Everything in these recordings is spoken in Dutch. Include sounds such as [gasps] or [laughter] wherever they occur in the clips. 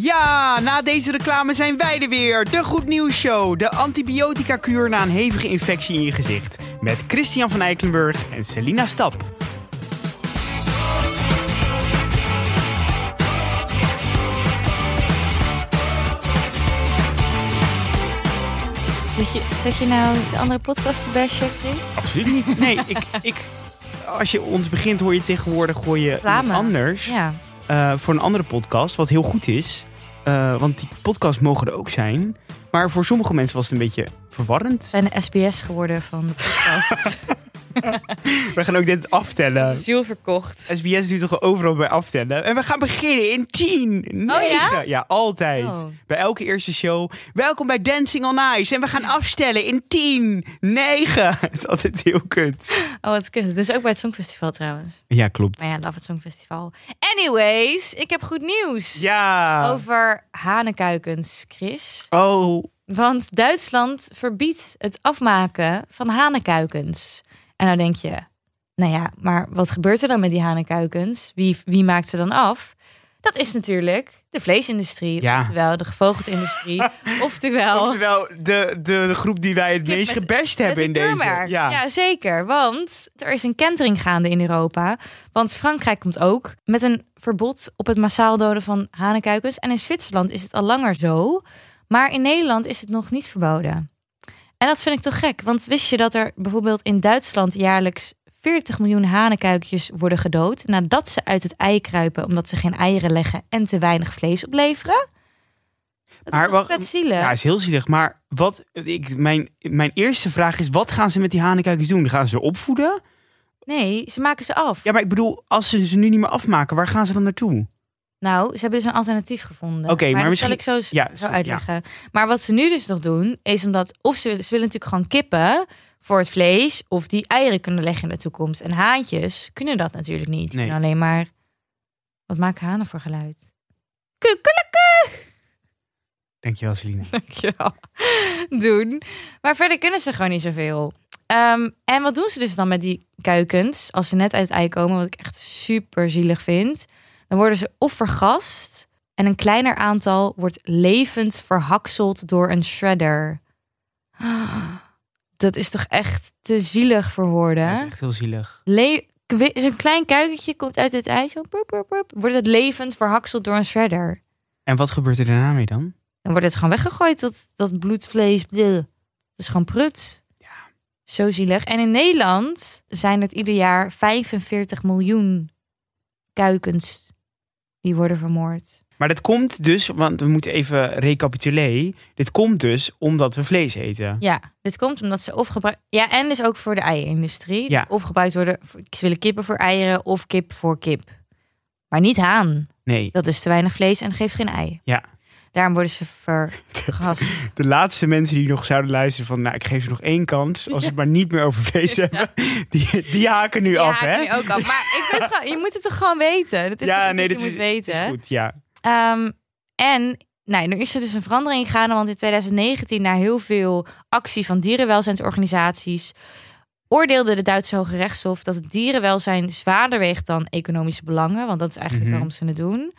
Ja, na deze reclame zijn wij er weer. De Goed Nieuws Show. De antibiotica-kuur na een hevige infectie in je gezicht. Met Christian van Eikelenburg en Selina Stap. Zet je, zet je nou de andere podcast bashen, Chris? Absoluut niet. Nee, ik, ik, als je ons begint hoor je tegenwoordig gooi je Reclame. anders Ja. Eh, voor een andere podcast. Wat heel goed is. Eh, want die podcasts mogen er ook zijn. Maar voor sommige mensen was het een beetje verwarrend. zijn de SBS geworden van de podcast. [laughs] [laughs] We gaan ook dit aftellen. Ziel verkocht. SBS doet toch overal bij aftellen. En we gaan beginnen in 10, 9. ja? altijd. Oh. Bij elke eerste show. Welkom bij Dancing on Ice. En we gaan afstellen in 10, 9. Het is altijd heel kut. Oh, wat kut. Dus ook bij het Songfestival trouwens. Ja, klopt. Maar ja, love het Songfestival. Anyways, ik heb goed nieuws. Ja. Over hanenkuikens, Chris. Oh, Want Duitsland verbiedt het afmaken van hanenkuikens. En dan denk je, nou ja, maar wat gebeurt er dan met die hanenkuikens? Wie, wie maakt ze dan af? Dat is natuurlijk de vleesindustrie, Ja. oftewel de gevogelteindustrie, [laughs] oftewel oftewel de, de, de groep die wij het meest met- met hebben in deze. Ja. ja, zeker. Want er is een kentering gaande in Europa. Want Frankrijk komt ook met een verbod op het massaal doden van hanenkuikens. En in Zwitserland is het al langer zo. Maar in Nederland is het nog niet verboden. En dat vind ik toch gek. Want wist je dat er bijvoorbeeld in Duitsland jaarlijks 40 miljoen hanenkuikjes worden gedood nadat ze uit het ei kruipen omdat ze geen eieren leggen en te weinig vlees opleveren? Dat Maar is wacht, zielig? Ja, is heel zielig. Maar wat, ik, mijn, mijn eerste vraag is: wat gaan ze met die hanenkuikens doen? Gaan ze ze opvoeden? Nee, ze maken ze af. Ja, maar ik bedoel, als ze ze nu niet meer afmaken, waar gaan ze dan naartoe? Nou, ze hebben dus een alternatief gevonden. Oké, maar dat misschien- zal ik zo, Ja, zo sorry, uitleggen. Maar wat ze nu dus nog doen, is omdat of ze, ze willen natuurlijk gewoon kippen voor het vlees, of die eieren kunnen leggen in de toekomst. En haantjes kunnen dat natuurlijk niet. Nee. alleen maar. Wat maken hanen voor geluid? Kukkelekke! Dankjewel, Celine. [laughs] Dankjewel. Doen. Maar verder kunnen ze gewoon niet zoveel. Ehm, en wat doen ze dus dan met die kuikens als ze net uit het ei komen, wat ik echt super zielig vind? Dan worden ze of vergast en een kleiner aantal wordt levend verhakseld door een shredder. [gasps] Dat is toch echt te zielig voor woorden? Dat is echt heel zielig. Le- Zo'n klein kuikentje komt uit het pup, wordt het levend verhakseld door een shredder. En wat gebeurt er daarna mee dan? Dan wordt het gewoon weggegooid, dat, dat bloedvlees. Dat is gewoon prut. Ja. Zo zielig. En in Nederland zijn het ieder jaar 45 miljoen kuikens die worden vermoord. Maar dat komt dus, want we moeten even recapituleren. Dit komt dus omdat we vlees eten. Ja, dit komt omdat ze of gebruikt... Ja, en dus ook voor de ei-industrie. Ja. Of gebruikt worden... Ze willen kippen voor eieren of kip voor kip. Maar niet haan. Nee, Dat is te weinig vlees en geeft geen ei. Ja. Daarom worden ze vergast. [laughs] de laatste mensen die nog zouden luisteren van... nou, ik geef ze nog één kans. Als we het maar niet meer over vlees [laughs] hebben. Die, die haken nu Ja, af, ik hè? nu ook af. Maar ik vind gewoon, je moet het toch gewoon weten. Dat is ja, nee, je is, moet weten. is goed, ja. Ehm, en nou, er is er dus een verandering gegaan, want in 2019, na heel veel actie van dierenwelzijnsorganisaties, oordeelde de Duitse Hoge Rechtshof dat het dierenwelzijn zwaarder weegt dan economische belangen, want dat is eigenlijk Mhm. waarom ze het doen.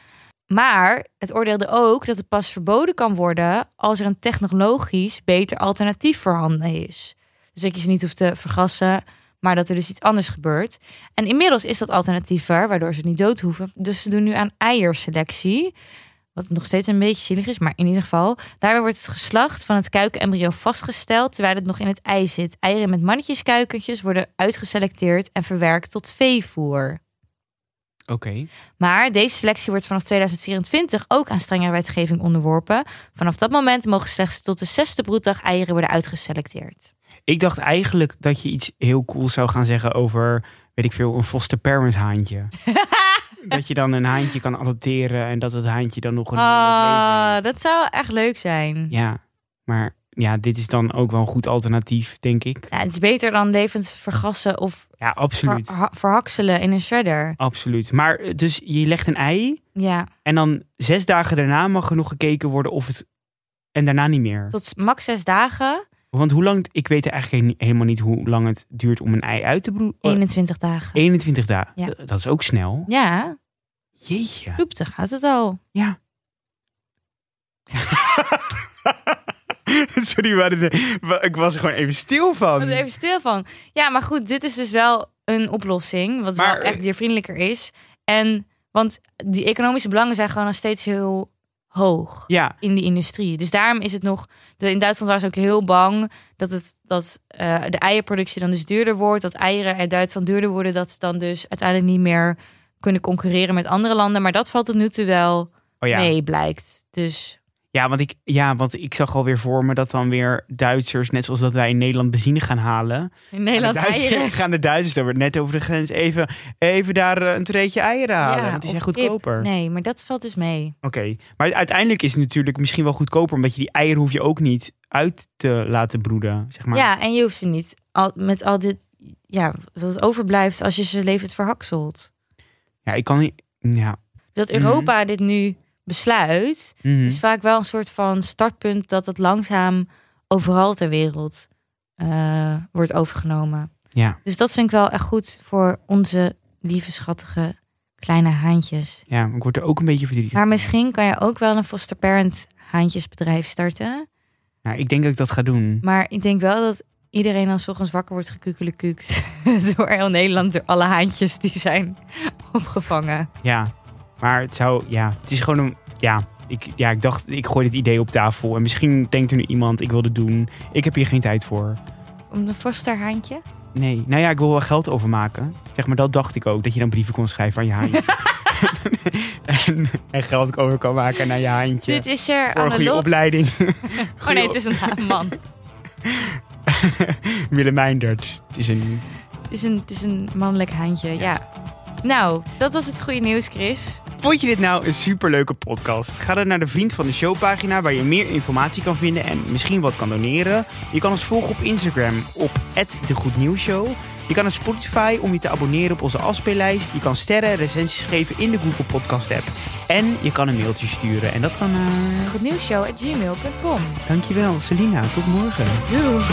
Maar het oordeelde ook dat het pas verboden kan worden als er een technologisch beter alternatief voorhanden is. Dus dat je ze niet hoeft te vergassen, maar dat er dus iets anders gebeurt. En inmiddels is dat alternatief er, waardoor ze niet dood hoeven. Dus ze doen nu aan eierselectie. Wat nog steeds een beetje zielig is, maar in ieder geval. Daarbij wordt het geslacht van het kuikenembryo vastgesteld terwijl het nog in het ei zit. Eieren met mannetjeskuikentjes worden uitgeselecteerd en verwerkt tot veevoer. Oké. Maar deze selectie wordt vanaf 2024 ook aan strengere wetgeving onderworpen. Vanaf dat moment mogen slechts tot de zesde broeddag eieren worden uitgeselecteerd. Ik dacht eigenlijk dat je iets heel cools zou gaan zeggen over... weet ik veel, een foster parent haantje. [laughs] dat je dan een haantje kan adopteren... en dat het haantje dan nog een Ah, leven dat zou echt leuk zijn. Ja, maar ja, dit is dan ook wel een goed alternatief, denk ik. Ja, het is beter dan levend vergassen of Ja, absoluut. ver- verhakselen in een shredder. Absoluut. Maar eh, dus je legt een ei... Ja, en dan zes dagen daarna mag er nog gekeken worden of het... en daarna niet meer. tot max zes dagen, Want hoe lang... ik weet eigenlijk he- helemaal niet hoe lang het duurt om een ei uit te broeden. 21 dagen. 21 dagen. Ja. Dat- is ook snel. Ja, Jeetje. loepte gaat het al. Ja. [laughs] [laughs] Sorry, maar ik was er gewoon even stil van. Ik was er even stil van. Ja, maar goed, dit is dus wel een oplossing. Wat Maar- wel echt diervriendelijker is. En, want die economische belangen zijn gewoon nog steeds heel hoog. Ja, in die industrie. Dus daarom is het nog. In Duitsland waren ze ook heel bang dat, het, dat eh, de eierproductie dan dus duurder wordt. Dat eieren in Duitsland duurder worden. Dat ze dan dus uiteindelijk niet meer kunnen concurreren met andere landen. Maar dat valt tot nu toe wel oh ja. mee, blijkt. Dus Ja, want ik, ja, want ik zag alweer voor me dat dan weer Duitsers, net zoals dat wij in Nederland benzine gaan halen. in Nederland gaan de Duitsers, eieren. [laughs] gaan de Duitsers dan weer net over de grens even, even daar eh, een treetje eieren halen. Ja, want die zijn kip. goedkoper. Nee, maar dat valt dus mee. Oké, maar uiteindelijk is het natuurlijk misschien wel goedkoper, omdat je die eieren hoef je ook niet uit te laten broeden, zeg maar. Ja, en je hoeft ze niet al, met al dit. Ja, wat het overblijft als je ze levend verhakselt. Ja, ik kan niet. Ja. Dat. Europa dit nu besluit, Mhm. is vaak wel een soort van startpunt dat het langzaam overal ter wereld eh, wordt overgenomen. Ja, Dus dat vind ik wel echt goed voor onze lieve, schattige kleine haantjes. ja, ik word er ook een beetje verdrietig. Maar misschien kan je ook wel een foster parent haantjesbedrijf starten. Nou, ik denk dat ik dat ga doen. Maar ik denk wel dat iedereen dan 's ochtends wakker wordt gekukelekukt [laughs] door heel Nederland, door alle haantjes die zijn [laughs] opgevangen. Ja, maar het zou, ja, het is gewoon een, ja, ik, ja, ik dacht, ik gooi dit idee op tafel en misschien denkt er nu iemand, ik wil dit doen. Ik heb hier geen tijd voor. Om een foster haantje? Nee, nou ja, ik wil wel geld overmaken. Zeg maar, dat dacht ik ook, dat je dan brieven kon schrijven aan je haantje. [laughs] en, en geld over kan maken naar je haantje. Dit is er voor een de goede opleiding. [laughs] Oh nee, het is een man. [laughs] Willemijn. Het is een... Het is een, het is een mannelijk haantje, ja. Nou, dat was het goede nieuws, Chris. Vond je dit nou een superleuke podcast? Ga dan naar de Vriend van de Show pagina waar je meer informatie kan vinden en misschien wat kan doneren. Je kan ons volgen op Instagram op @degoednieuwsshow. Je kan naar Spotify om je te abonneren op onze afspeellijst. Je kan sterren en recensies geven in de Google Podcast app. En je kan een mailtje sturen en dat kan naar... Goednieuwsshow.gmail.com Dankjewel, Selina. Tot morgen. Doei.